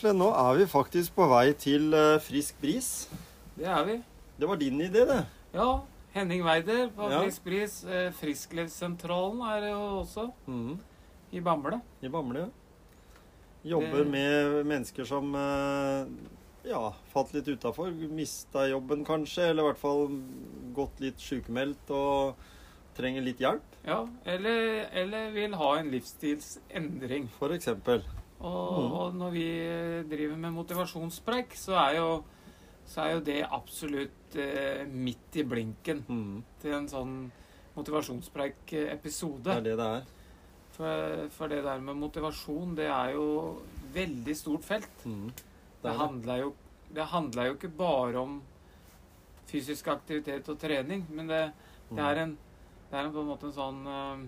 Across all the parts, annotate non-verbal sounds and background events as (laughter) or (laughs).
Ja, Gisle, nå er vi faktisk på vei til eh, Frisk bris. Det er vi. Det var din idé, det. Ja, Henning Weider på Ja. Frisk bris. Eh, Frisklivssentralen er det jo også Mm. i Bamble. I Bamble. Jobber Det- med mennesker som eh, ja, falt litt utafor. Mista jobben kanskje, eller i hvert fall gått litt sykemeldt og trenger litt hjelp, Ja, eller, eller vil ha en livsstilsendring. for eksempel. Og, Mhm. og når vi eh, driver med motivasjonspreik, så er jo, så er jo det absolutt eh, midt i blinken mm. til en sånn motivasjonspreik-episode. Det er det det er. For, for det der med motivasjon, det er jo veldig stort felt. Mm. Det Det er det. handler jo, det handler jo ikke bare om fysisk aktivitet og trening, men det, det er en det er en, på en måte en sånn uh,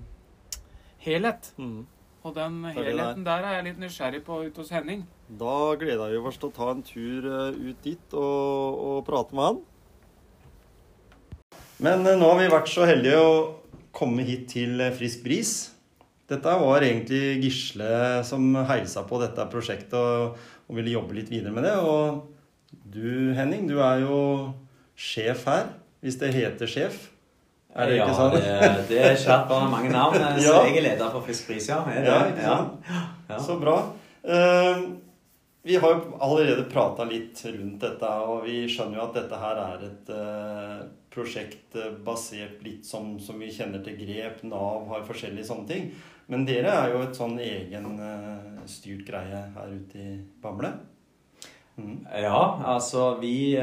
helhet. Mhm. Og den helheten der er jeg litt nysgjerrig på ute hos Henning. Da gleder vi oss til å ta en tur eh, ut dit og, og prate med han. Men eh, nå har vi vært så heldige å komme hit til eh, Frisk bris. Dette var egentlig Gisle som heisa på dette prosjektet og, og ville jobbe litt videre med det. Og du, Henning, du er jo sjef her, hvis det heter sjef. Er det ikke sånn? Ja, det, det er kjært barn har mange navn. Så Ja. jeg er leder for Fiskpris, ja. Det? Ja, ikke sant? Ja. Så bra. Uh, vi har jo allerede prata litt rundt dette, og vi skjønner jo at dette her er et eh, prosjekt eh, basert litt som, som vi kjenner til grep, Nav har forskjellige sånne ting. Men dere er jo et sånn egen eh, styrt greie her ute i Bamble. Mhm. Ja, altså vi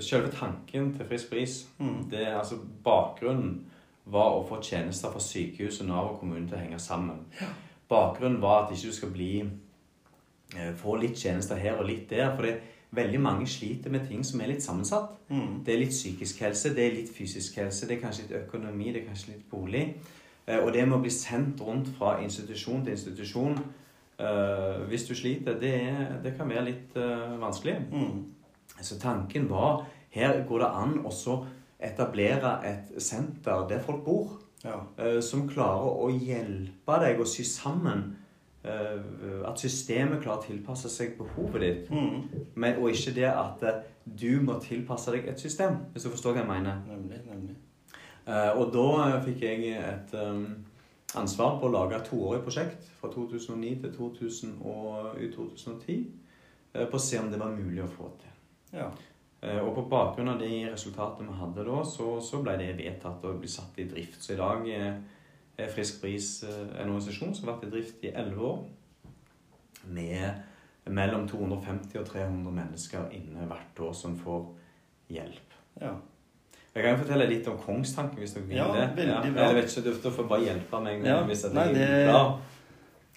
Selve tanken til Frisk Pris, mm. det er altså bakgrunnen var å få tjenester fra sykehus og Nav og kommune til å henge sammen. Bakgrunnen var at ikke du skal bli eh, få litt tjenester her og litt der. For det, veldig mange sliter med ting som er litt sammensatt. Mm. Det er litt psykisk helse, det er litt fysisk helse, det er kanskje litt økonomi, det er kanskje litt bolig. Eh, Og det med å bli sendt rundt fra institusjon til institusjon eh, hvis du sliter, det, er, det kan være litt uh, vanskelig. Mm. Så tanken var her går det an å etablere et senter der folk bor, Ja. Uh, som klarer å hjelpe deg å sy sammen At systemet klarer å tilpasse seg behovet ditt. Mm. Men, og ikke det at du må tilpasse deg et system, hvis du forstår hva jeg mener. Nemlig. nemlig. Og da fikk jeg et eh, ansvar på å lage et toårig prosjekt fra 2009 til 2000 og, 2010. eh, på å se om det var mulig å få til. Ja. Eh, og på bakgrunn av de resultatene vi hadde da, så, så ble det vedtatt å bli satt i drift. Så i dag eh, er Frisk Bris en organisasjon som har vært i drift i elleve år. Med mellom 250 og 300 mennesker inne hvert år som får hjelp. ja. Jeg kan jo fortelle litt om kongstanken, hvis dere vil Ja, det. bra. Jeg vet ikke, Du får bare hjelpe meg Ja, hvis jeg nei, det- klar.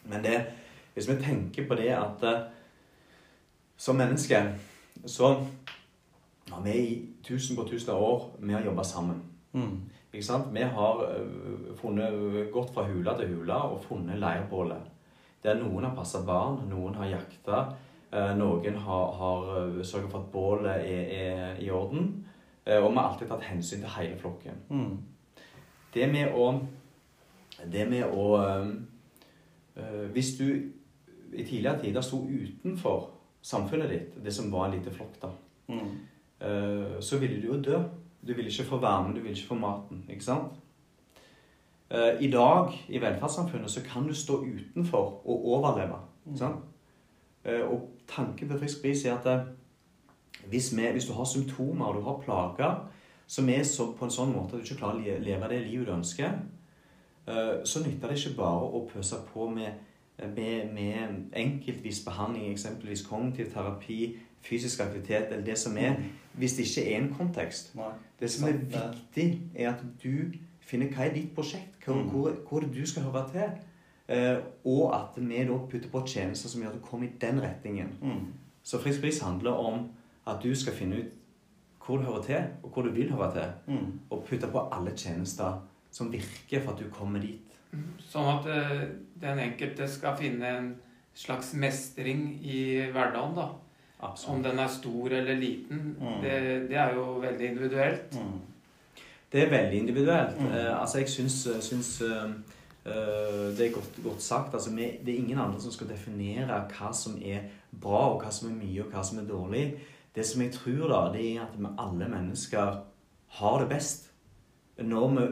Men det, hvis vi tenker på det at eh, som menneske så har vi i tusen på tusen av år med å jobbe sammen. Mm. Ikke sant? Vi har øh, funnet, gått fra hule til hule og funnet leirbålet. Der noen har passa barn, noen har jakta, eh, noen har, har sørga for at bålet er, er i orden. Eh, Og vi har alltid tatt hensyn til hele flokken. Mm. Det med å Det med å øh, Hvis du i tidligere tider sto utenfor samfunnet ditt, det som var en liten flokk, da, mm. øh, så ville du jo dø. Du ville ikke få varmen, du ville ikke få maten. ikke sant? I dag, i velferdssamfunnet, så kan du stå utenfor og overleve. ikke sant? Eh, Og tanken til Frisk Bris er at hvis, vi, hvis du har symptomer og du har plager som er så, på en sånn måte at du ikke klarer å leve det livet du ønsker, eh, så nytter det ikke bare å pøse på med, med, med enkeltvis behandling, eksempelvis kognitiv terapi, fysisk aktivitet eller det som er, hvis det ikke er en kontekst. Nei. Det som er er- viktig, er at du finner hva er ditt prosjekt, hvor, Mm. hvor, hvor du skal høre til. Eh, og at vi da putter på tjenester som gjør at du kommer i den retningen. Mm. Så Frisk pris handler om at du skal finne ut hvor du hører til, og hvor du vil høre til. Mm. Og putte på alle tjenester som virker for at du kommer dit. Sånn at eh, den enkelte skal finne en slags mestring i hverdagen, da. Om den er stor eller liten, Mm. det, det er jo veldig individuelt. Mm. Det er veldig individuelt. Mm. Eh, altså, jeg syns, syns eh, eh, det er godt, godt sagt. Altså, vi, det er ingen andre som skal definere hva som er bra, og hva som er mye, og hva som er dårlig. Det som jeg tror, da, det er at vi alle mennesker har det best når vi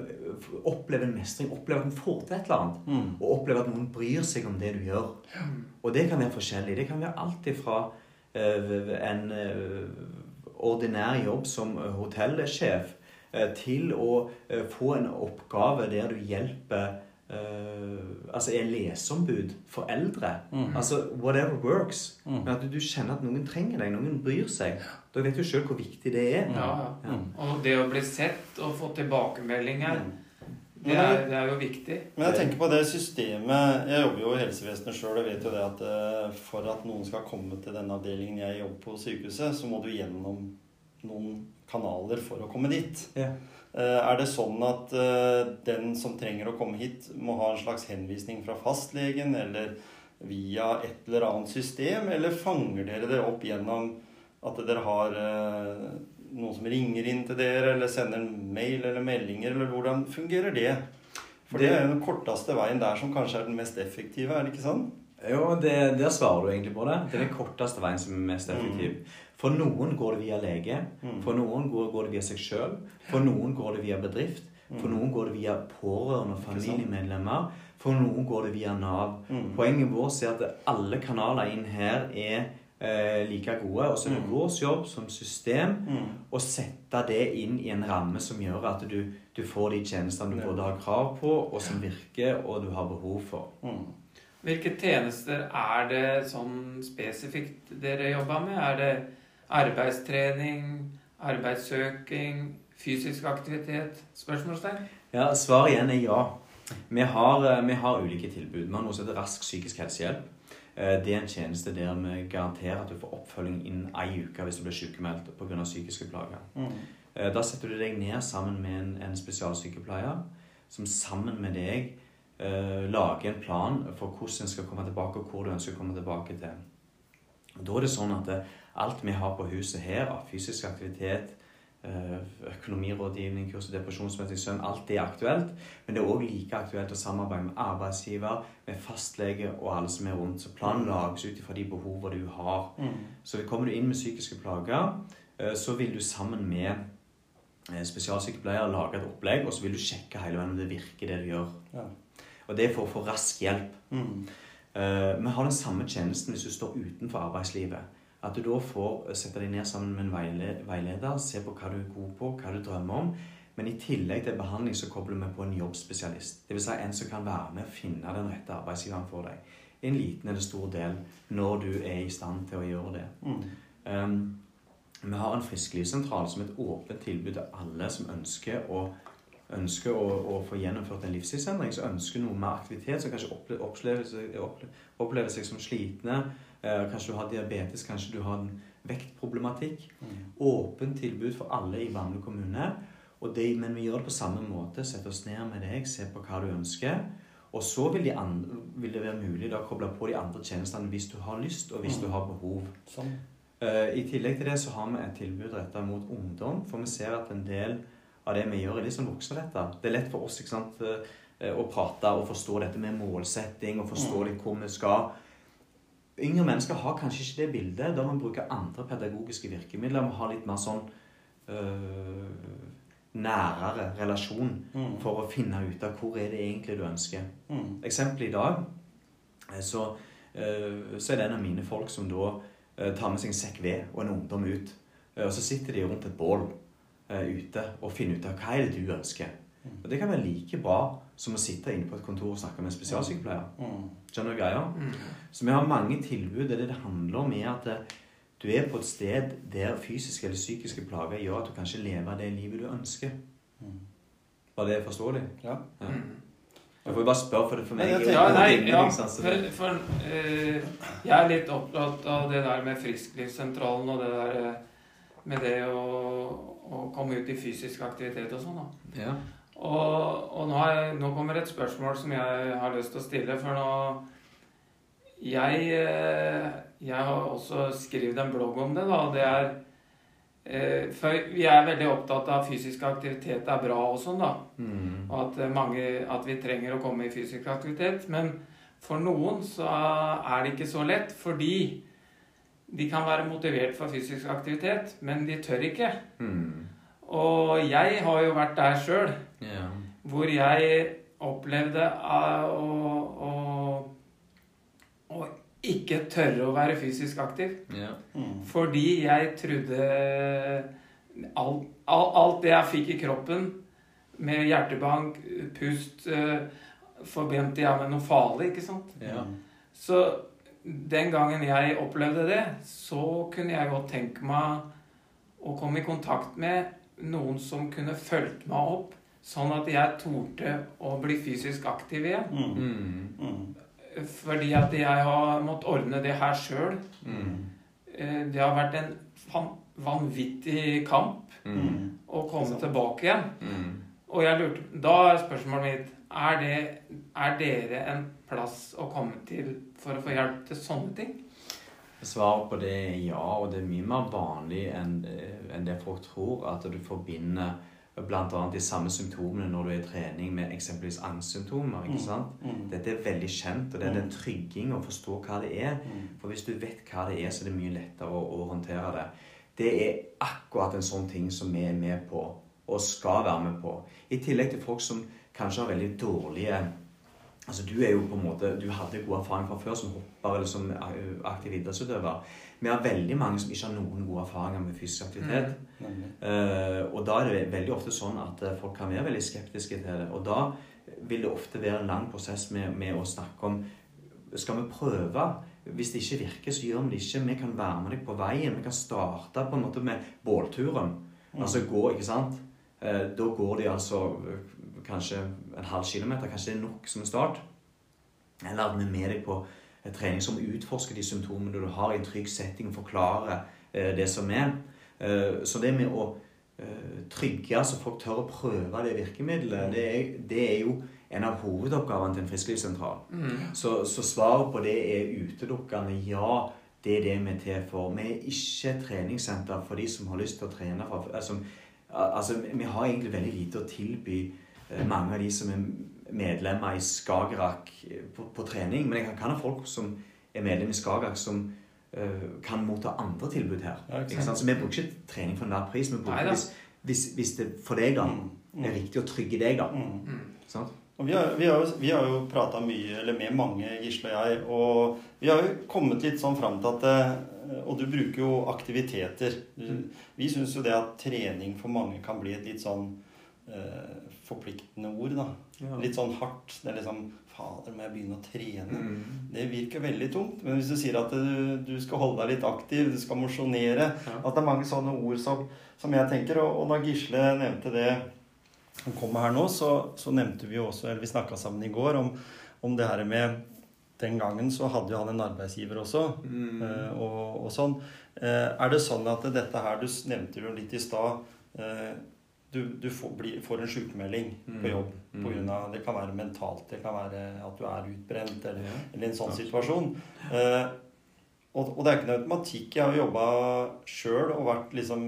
opplever en mestring, opplever at vi får til et eller annet, Mm. og opplever at noen bryr seg om det du gjør. Og det kan være forskjellig. Det kan være alt ifra eh, en eh, ordinær jobb som hotellsjef eh, til å få en oppgave der du hjelper eh, Altså er leseombud for eldre. Mm. Altså whatever works. Mm. Men at du, du kjenner at noen trenger deg, noen bryr seg. Da vet du sjøl hvor viktig det er. Ja, ja. Mm. Og det å bli sett og få tilbakemeldinger, Mm. det er, det er jo viktig. Men jeg tenker på det systemet Jeg jobber jo i helsevesenet sjøl og vet jo det at eh, for at noen skal komme til den avdelingen jeg jobber på sykehuset, så må du gjennom noen kanaler for å komme dit. Ja. Eh, Er det sånn at eh, den som trenger å komme hit, må ha en slags henvisning fra fastlegen eller via et eller annet system, eller fanger dere det opp gjennom at dere har eh, noen som ringer inn til dere, eller sender en mail eller meldinger, eller hvordan fungerer det? For det, Det- er jo den korteste veien der som kanskje er den mest effektive, er det ikke sånn? Jo, det, der svarer du egentlig på det. Det er den korteste veien som er mest effektiv. For noen går det via lege. Mm. For noen går, går det via seg sjøl. For noen går det via bedrift. For Mm. noen går det via pårørende og familiemedlemmer. For noen går det via Nav. Mm. Poenget vårt er at alle kanaler inn her er eh, like gode. Og så er det Mm. vår jobb som system Mm. å sette det inn i en ramme som gjør at du, du får de tjenestene du Ja. både har krav på, og som virker, og du har behov for. Mm. Hvilke tjenester er det sånn spesifikt dere jobber med? Er det arbeidstrening, arbeidssøking, fysisk aktivitet? Spørsmålstegn? Ja, Svaret igjen er ja. Vi har, eh, vi har ulike tilbud. Vi har noe som heter Rask psykisk helsehjelp. Eh, Det er en tjeneste der vi garanterer at du får oppfølging innen ei uke hvis du blir sykemeldt pga. psykiske plager. Mm. Eh, Da setter du deg ned sammen med en, en spesialsykepleier som sammen med deg eh, lager en plan for hvordan en skal komme tilbake, og hvor du ønsker å komme tilbake til. Da er det sånn at eh, alt vi har på huset her av fysisk aktivitet, eh, økonomirådgivning, kurs i depresjonsmessig søvn, alt det er aktuelt. Men det er òg like aktuelt å samarbeide med arbeidsgiver, med fastlege og alle som er rundt. Så planen lages ut ifra de behovene du har. Mm. Så kommer du inn med psykiske plager, eh, så vil du sammen med eh, spesialsykepleier lage et opplegg, og så vil du sjekke hele veien om det virker, det du gjør. Ja. Og det er for å få rask hjelp. Mm. Vi har den samme tjenesten hvis du står utenfor arbeidslivet. At du da får sette deg ned sammen med en veileder, se på hva du er god på, hva du drømmer om. Men i tillegg til behandling så kobler vi på en jobbspesialist. Dvs. Si en som kan være med å finne den rette arbeidsgiveren for deg. En liten eller stor del når du er i stand til å gjøre det. Mm. Um, vi har en frisklivssentral som et åpent tilbud til alle som ønsker å, ønsker å, å få gjennomført en livsstilsendring, som ønsker noe mer aktivitet, som kanskje opplever, opplever, opplever seg som slitne. Eh, kanskje du har diabetes, kanskje du har en vektproblematikk. Mm. Åpent tilbud for alle i Bamble kommune. Det, men vi gjør det på samme måte. Sette oss ned med deg, se på hva du ønsker. Og så vil, de andre, vil det være mulig å koble på de andre tjenestene hvis du har lyst, og hvis Mm. du har behov. Sånn. Uh, I tillegg til det så har vi et tilbud rettet mot ungdom, for vi ser at en del av det vi gjør, er litt sånn voksenretta. Det er lett for oss ikke sant, uh, å prate og forstå dette med målsetting og forstå Mm. litt hvor vi skal. Yngre mennesker har kanskje ikke det bildet. Da må vi bruke andre pedagogiske virkemidler. Vi har litt mer sånn øh, nærere relasjon Mm. for å finne ut av hvor er det egentlig du ønsker. Mm. Eksempel i dag, eh, så, øh, så er det en av mine folk som da øh, tar med seg en sekk ved og en ungdom ut. Eh, Og så sitter de rundt et bål eh, ute og finner ut av hva er det du ønsker. Mm. Og Det kan være like bra som å sitte inne på et kontor og snakke med en spesialsykepleier. Mm. Skjønner du greia? Mm. Så vi har mange tilbud. Det, det handler om er at eh, du er på et sted der fysiske eller psykiske plager gjør at du kanskje lever det livet du ønsker. Mm. Var det forståelig? Ja. Ja. Jeg får jo bare spørre, for det for meg jo Ja, nei, ja, for, for uh, jeg er litt opptatt av det der med frisklivssentralen og det der eh, med det å, å komme ut i fysisk aktivitet og sånn. da. ja. Og, og nå, jeg, nå kommer et spørsmål som jeg har lyst til å stille, for nå Jeg, eh, jeg har også skrevet en blogg om det, da. og Det er eh, For vi er veldig opptatt av at fysisk aktivitet er bra og sånn, da. Mm. Og at, eh, mange, at vi trenger å komme i fysisk aktivitet. Men for noen så er det ikke så lett, fordi de kan være motivert for fysisk aktivitet, men de tør ikke. Mm. Og jeg har jo vært der sjøl, Ja. hvor jeg opplevde eh, å, å, å ikke tørre å være fysisk aktiv. Ja. Mm. Fordi jeg trodde alt, alt, alt det jeg fikk i kroppen, med hjertebank, pust, forbente forbendte jeg med noe farlig, ikke sant? Ja. Så den gangen jeg opplevde det, så kunne jeg godt tenke meg å komme i kontakt med noen som kunne fulgt meg opp, sånn at jeg torde å bli fysisk aktiv igjen. Mm. Mm. Fordi at jeg har måttet ordne det her sjøl. Mm. Eh, Det har vært en vanvittig kamp Mm. å komme tilbake igjen. Mm. Og jeg lurte, da er spørsmålet mitt er, det, er dere en plass å komme til for å få hjelp til sånne ting? Svaret på det er ja, og det er mye mer vanlig enn eh, enn det folk tror. At du forbinder bl.a. de samme symptomene når du er i trening med eksempelvis angstsymptomer. ikke sant? Mm. Dette er veldig kjent, og det er den trygging å forstå hva det er. Mm. For hvis du vet hva det er, så er det mye lettere å, å håndtere det. Det er akkurat en sånn ting som vi er med på, og skal være med på. I tillegg til folk som kanskje har veldig dårlige Altså Du er jo på en måte, du hadde god erfaring fra før som hopper eller som aktiv idrettsutøver. Vi har veldig mange som ikke har noen gode erfaringer med fysisk aktivitet. Mm. Mm. Uh, og da er det veldig ofte sånn at eh, folk kan være veldig skeptiske til det. Og da vil det ofte være en lang prosess med, med å snakke om Skal vi prøve? Hvis det ikke virker, så gjør vi det ikke. Vi kan være med deg på veien. Vi kan starte på en måte med bålturen. Mm. Altså gå, ikke sant? Uh, da går de altså kanskje en halv kilometer. Kanskje det er nok som en start. Eller at vi er med deg på en trening som utforsker de symptomene du har i en trygg setting, forklarer eh, det som er. Eh, så det med å eh, trygge så folk tør å prøve det virkemidlet, det er, det er jo en av hovedoppgavene til en frisklivssentral. Så, så svaret på det er utelukkende ja. Det er det vi er til for. Vi er ikke et treningssenter for de som har lyst til å trene. For, Altså, altså, vi har egentlig veldig lite å tilby mange av de som er medlemmer i Skagerrak eh, på, på trening. Men jeg kan, kan ha folk som er medlem i Skagerrak som uh, kan motta andre tilbud her. Ja, ikke ikke sant? Så vi bruker ikke trening for enhver pris. Vi bruker hvis, hvis, hvis det for deg da Mm. er riktig å trygge deg, da. Mm. Sant? Og vi har, vi har jo, vi har jo prata mye, eller med mange, Gisle og jeg, og vi har jo kommet litt sånn fram til at eh, Og du bruker jo aktiviteter. Vi syns jo det at trening for mange kan bli et litt sånn eh, forpliktende ord, da. Ja. Litt sånn hardt. Det er liksom Fader, må jeg begynne å trene? Mm. Det virker veldig tungt. Men hvis du sier at du, du skal holde deg litt aktiv, du skal mosjonere Ja. At det er mange sånne ord som, som jeg tenker. Og, og når Gisle nevnte det han kommer her nå, så, så nevnte vi jo også, eller vi snakka sammen i går om, om det her med Den gangen så hadde jo han en arbeidsgiver også. Mm. eh, og, og sånn. Eh, er det sånn at dette her Du nevnte jo litt i stad. Du, du får, bli, får en sykemelding på Mm. jobb. Mm. På grunn av, det kan være mentalt, det kan være at du er utbrent, eller, Ja. eller en sånn Absolutt. situasjon. Eh, og, og det er ikke noe automatikk. Jeg har jobba sjøl og vært liksom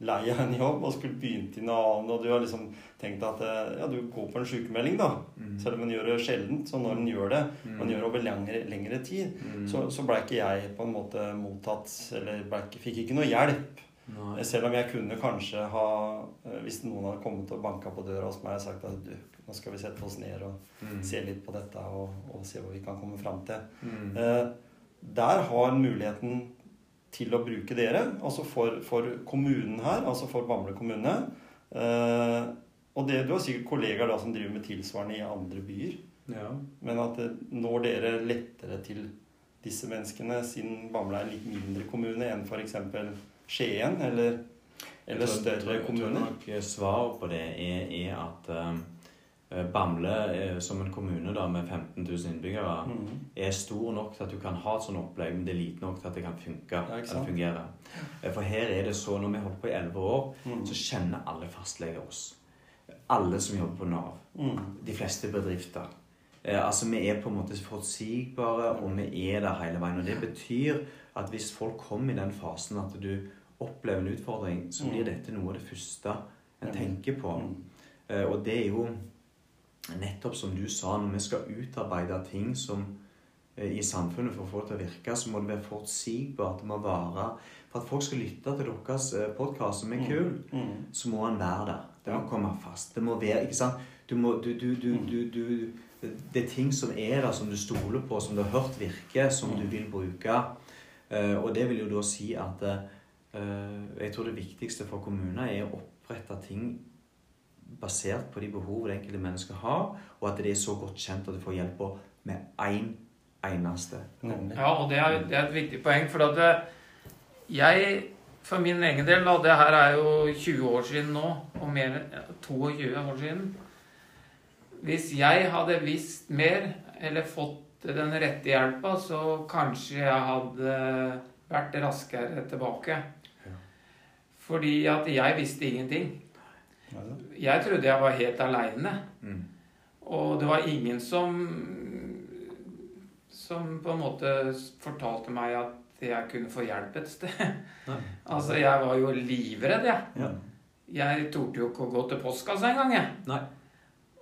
lei av en jobb og skulle begynt i noe annet, og du har liksom tenkt at eh, ja, du går på en sykemelding, da. Mm. Selv om en gjør det sjeldent. Så når en gjør det, Mm. man gjør det over lengre, lengre tid, Mm. så, så blei ikke jeg på en måte mottatt Eller ble fikk ikke noe hjelp. Nei. Selv om jeg kunne kanskje ha eh, Hvis noen hadde kommet og banka på døra hos meg og sagt at du, nå skal vi sette oss ned og Mm. se litt på dette og, og se hva vi kan komme fram til. Mm. Eh, der har muligheten til å bruke dere, altså for, for kommunen her, altså for Bamble kommune. Eh, og det, du har sikkert kollegaer da som driver med tilsvarende i andre byer. Ja. Men at når dere lettere til disse menneskene, siden Bamble er en litt mindre kommune enn f.eks. Skien eller, eller tror- større tror- Jeg kommuner? tror nok svaret på det er, er at uh, Bamble uh, som en kommune da, med 15 000 innbyggere Mhm. er stor nok til at du kan ha et sånt opplegg, men det er lite nok til at det kan funke. Ja, fungere. Eh, For her er det så, når vi har holdt på i elleve år, Mhm. så kjenner alle fastleger oss. Alle som jobber på Nav. Mhm. De fleste bedrifter. Eh, altså Vi er på en måte forutsigbare, og vi er der hele veien. Og Det betyr at hvis folk kommer i den fasen at du opplever en utfordring, så blir Mm. dette noe av det første en Mm. tenker på. Mhm. Eh, Og det er jo nettopp som du sa, når vi skal utarbeide ting som eh, i samfunnet for å få det til å virke, så må det være forutsigbart. Det må være For at folk skal lytte til deres podkast, som er kul, Mhm. så må han være der. Det må komme fast. Det må være Ikke sant? Du må du, du, du, Det er ting som er der, som du stoler på, som du har hørt virke, som du vil bruke. Eh, og det vil jo da si at eh, jeg tror det viktigste for kommuner er å opprette ting basert på de behov det enkelte mennesket har, og at det er så godt kjent at du får hjelp med én eneste. kommune. Ja, og det er, det er et viktig poeng, for at det, jeg, for min egen del, da, det her er jo 20 år siden nå, og mer enn 22 år siden. Hvis jeg hadde visst mer, eller fått den rette hjelpa, så kanskje jeg hadde vært raskere tilbake. Fordi at jeg visste ingenting. Jeg trodde jeg var helt aleine. Mm. Og det var ingen som Som på en måte fortalte meg at jeg kunne få hjelp et sted. (laughs) Altså, jeg var jo livredd, jeg. Ja. Jeg torde jo ikke å gå til postkassa engang, jeg. Nei.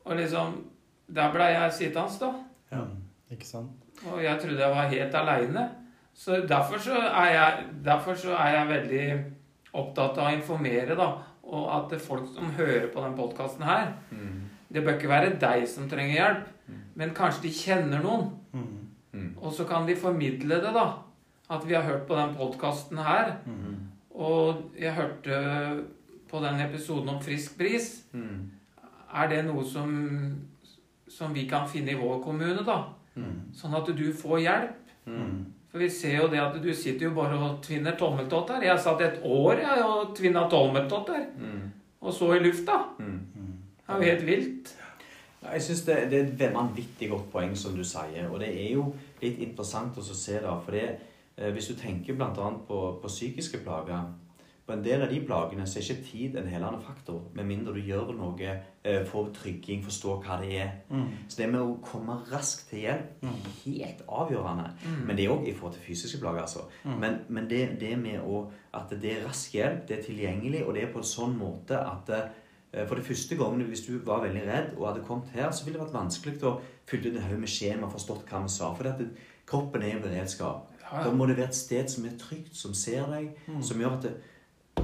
Og liksom Der blei jeg sittende, da. Ja. Ikke sant? Og jeg trodde jeg var helt aleine. Så derfor så er jeg Derfor så er jeg veldig opptatt av å informere, da. Og at det folk som hører på den podkasten her Mm. Det bør ikke være deg som trenger hjelp, Mm. men kanskje de kjenner noen. Mhm. Mm. Og så kan de formidle det, da. At vi har hørt på den podkasten her. Mhm. Og jeg hørte på den episoden om frisk bris. Mm. Er det noe som, som vi kan finne i vår kommune, da? Sånn at du får hjelp. Mm. For vi ser jo det at du sitter jo bare og tvinner tommeltotter. Jeg satt et år jeg og tvinna tommeltotter. Mm. Og så i lufta. Mm. Mhm. Det er jo helt vilt. Ja, Jeg synes det, det er et vanvittig godt poeng, som du sier. Og det er jo litt interessant å se det. For det, eh, hvis du tenker bl.a. På, på psykiske plager På en del av de plagene så er ikke tid en helende faktor. Med mindre du gjør noe, eh, får trygging, forstår hva det er. Mm. Så det med å komme raskt til hjelp Mm. er helt avgjørende. Mm. Men det er òg i forhold til fysiske plager, altså. Mm. Men, men det, det med å, at det er rask hjelp, det er tilgjengelig, og det er på en sånn måte at eh, for det første gangen, hvis du var veldig redd og hadde kommet her, så ville det vært vanskelig å fylle ut en haug med skjema og forstått hva vi sa. For kroppen er i beredskap. Da må det være et sted som er trygt, som ser deg, Mm. som gjør at det,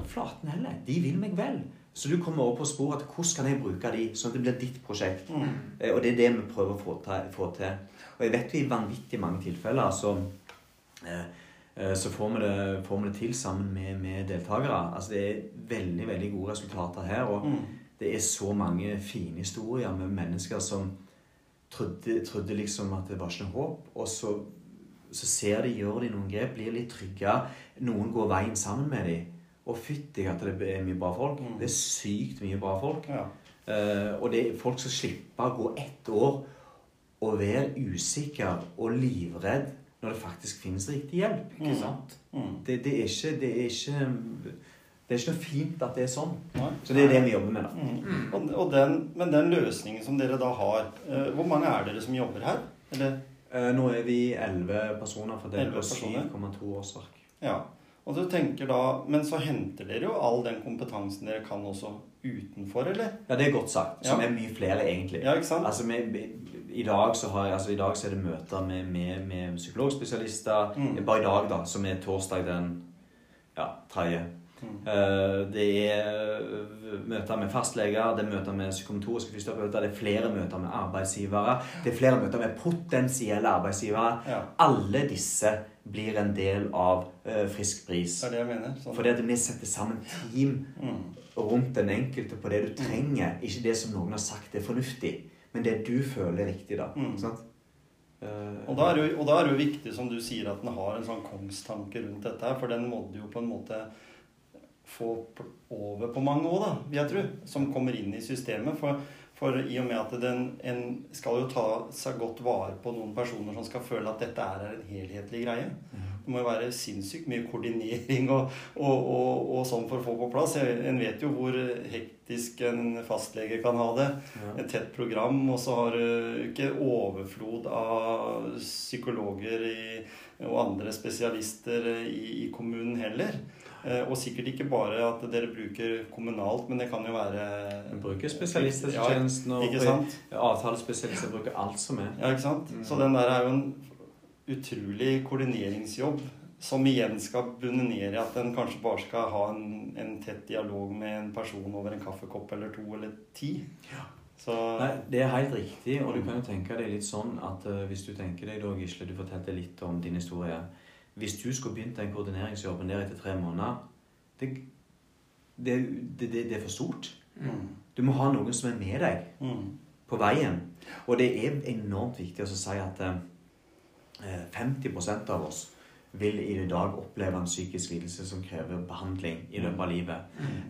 Flaten heller. De vil meg vel. Så du kommer over på sporet at hvordan kan jeg bruke de, sånn at det blir ditt prosjekt. Mhm. Eh, Og det er det vi prøver å få til. Få til. Og jeg vet jo i vanvittig mange tilfeller så, eh, eh, så får vi, det, får vi det til sammen med, med deltakere. Altså Det er veldig veldig gode resultater her. Og mm. det er så mange fine historier med mennesker som trodde, trodde liksom at det var ikke noe håp. Og så, så ser de, gjør de noen grep, blir litt trygge. Noen går veien sammen med dem. Og fytti at det er mye bra folk. Mm. Det er sykt mye bra folk. Ja. Uh, og det er folk som slipper å gå ett år og være usikker og livredd når det faktisk finnes riktig hjelp. Ikke sant? Mm. Det, det, er ikke, det, er ikke, det er ikke noe fint at det er sånn. Nei. Så det er det vi jobber med. da. Mm. Og, og den, men den løsningen som dere da har uh, Hvor mange er dere som jobber her? Eller, Uh, nå er vi elleve personer fordelt 11 på personer. 7,2 årsverk. ja. Og du tenker da, Men så henter dere jo all den kompetansen dere kan også utenfor, eller? Ja, det er godt sagt. Som Ja. er mye flere, egentlig. Ja, ikke sant? Altså, vi, i, dag så har altså, I dag så er det møter med, med, med psykologspesialister. Mm. Bare i dag, da, som er torsdag den ja, tredje. Mhm. Eh, Det er eh, møter med fastleger, det er møter med psykomotoriske fysioterapeuter, det er flere møter med arbeidsgivere, det er flere møter med potensielle arbeidsgivere. Ja, Alle disse blir en del av Frisk bris. det er det jeg mener. Sånn. Fordi at vi setter sammen team Mhm. rundt den enkelte på det du trenger. Ikke det som noen har sagt er fornuftig, men det du føler er riktig. da. Mm. Sant? Eh, Og da, er jo, og da er det jo viktig, som du sier, at en har en sånn kongstanke rundt dette her. For den må du jo på en måte få over på mange òg, da, vil jeg tro. Som kommer inn i systemet. For, for i og med at den, en skal jo ta seg godt vare på noen personer som skal føle at dette er en helhetlig greie. Det må jo være sinnssykt mye koordinering og, og, og, og sånn for å få på plass. En vet jo hvor hektisk en fastlege kan ha det. Ja. Et tett program, og så har du ikke overflod av psykologer i, og andre spesialister i, i kommunen heller. Eh, Og sikkert ikke bare at dere bruker kommunalt, men det kan jo være Vi bruker spesialisthelsetjenesten Ja, og avtalespesialister. bruker alt som er. Ja, ikke sant? Mm. Så den der er jo en utrolig koordineringsjobb som igjen skal bunne ned i at en kanskje bare skal ha en, en tett dialog med en person over en kaffekopp eller to eller ti. Så Nei, Det er helt riktig, og du kan jo tenke deg litt sånn at uh, hvis du tenker deg da, Gisle, du fortalte litt om din historie. Hvis du skulle begynt den koordineringsjobben der etter tre måneder Det, det, det, det, er for stort. mm, Du må ha noen som er med deg mm, på veien. Og det er enormt viktig å si at eh, 50% av oss vil i dag oppleve en psykisk lidelse som krever behandling i løpet av livet.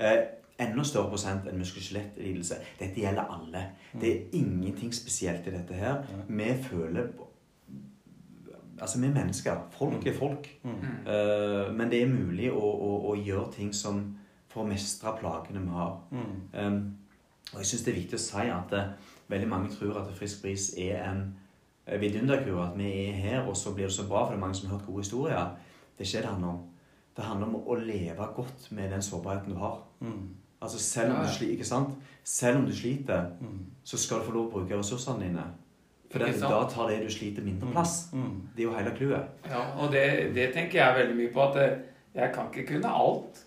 Eh, enda større prosent enn muskel- og skjelettlidelse. Dette gjelder alle. Det er ingenting spesielt i dette her. Vi føler Altså, vi er mennesker. Folk er folk. mm, Eh, men det er mulig å, å, å gjøre ting som for å mestre plagene vi har. mm, Um, og jeg syns det er viktig å si at det, veldig mange tror at Frisk bris er en eh, vidunderkur. At vi er her, og så blir det så bra, for det er mange som har hørt gode historier. Det er ikke det det handler om. Det handler om å leve godt med den sårbarheten du har. mm, Altså selv om Ja, du ja. sliter, ikke sant? Selv om du sliter, mm, så skal du få lov å bruke ressursene dine. For det, da tar det du sliter, mindre plass. mm. Det er jo hele clouet. Ja, og det, det tenker jeg veldig mye på. At jeg kan ikke kunne alt.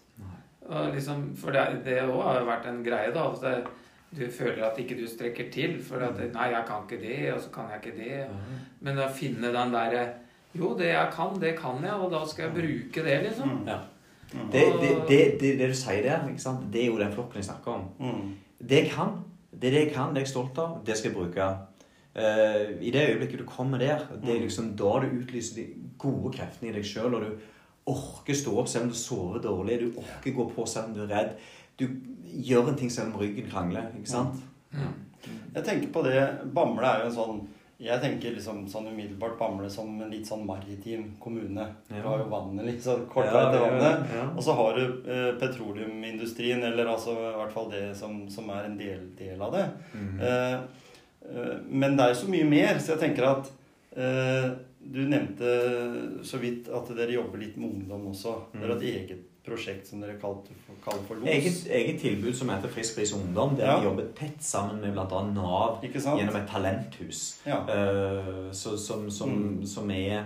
Og liksom, for det, òg har jo vært en greie, da. At det, du føler at ikke du strekker til. For at Mm. Nei, jeg kan ikke det, og så kan jeg ikke det. Men å finne den derre Jo, det jeg kan, det kan jeg, og da skal jeg bruke det, liksom. Mm. Ja. Mm. Det, det, det, det, det du sier der, ikke sant? det er jo den flokken jeg snakker om. Mm. Det jeg kan, det er det jeg kan, det er jeg stolt av, det skal jeg bruke. Uh, I det øyeblikket du kommer der, det er liksom da du utlyser de gode kreftene i deg sjøl, og du orker stå opp selv om du sover dårlig, du orker gå på selv om du er redd. Du gjør en ting selv om ryggen krangler, ikke sant? Jeg tenker på det Bamble er jo en sånn Jeg tenker liksom sånn umiddelbart Bamble som en litt sånn maritim kommune. Du har jo vannet litt sånn kort Ja, vei til vannet. ja. Og så har du eh, petroleumindustrien, eller altså i hvert fall det som, som er en del, del av det. Mhm. Eh, eh, men det er jo så mye mer, så jeg tenker at eh, Du nevnte så vidt at dere jobber litt med ungdom også. Dere har et eget prosjekt som dere kaller, for LOS. Eget, eget tilbud som heter Frisk pris ungdom, der Ja. vi jobber tett sammen med bl.a. Nav gjennom et talenthus. Ja. Uh, så, som, som, Mm. som er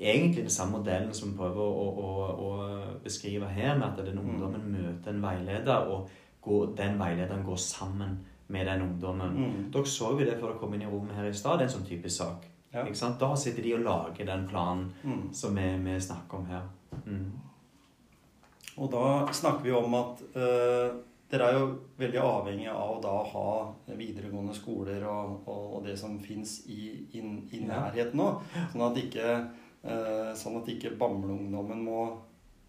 egentlig den samme modellen som vi prøver å, å, å beskrive her, med at den Mm. ungdommen møter en veileder, og går, den veilederen går sammen med den ungdommen. Mm. Dere så jo det før dere kom inn i rommet her i stad. Det er en sånn typisk sak. Ja. Ikke sant? Da sitter de og lager den planen Mm. som vi, vi snakker om her. Mm. Og da snakker vi om at uh, dere er jo veldig avhengig av å da ha videregående skoler og, og, og det som fins i, i, i nærheten nå. Sånn at ikke, uh, sånn at ikke Bamble-ungdommen må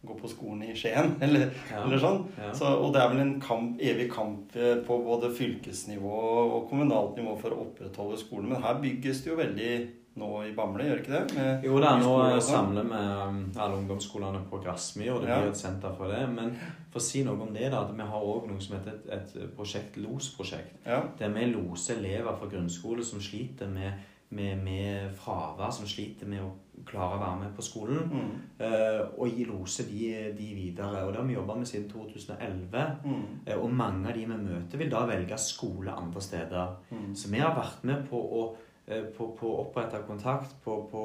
gå på skolen i Skien, (laughs) eller, Ja. eller sånn. Ja. Så, og det er vel en kamp, evig kamp eh, på både fylkesnivå og kommunalt nivå for å opprettholde skolen. Men her bygges det jo veldig nå i Bamble, gjør ikke det? Med Jo da, nå sånn. samler vi um, alle ungdomsskolene på Grasmyr, og det Ja. blir et senter for det. Men for å si noe om det, da, at vi har òg noe som heter et, et prosjekt, LOS-prosjekt. Ja. Der vi loser elever fra grunnskole som sliter med, med, med fravær, som sliter med å klare å være med på skolen, Mm. eh, og loser de, de videre. Og det har vi jobba med siden 2011. Mm. Eh, og mange av de vi møter, vil da velge skole andre steder. Mm. Så vi har vært med på å, på, på å opprette kontakt på, på,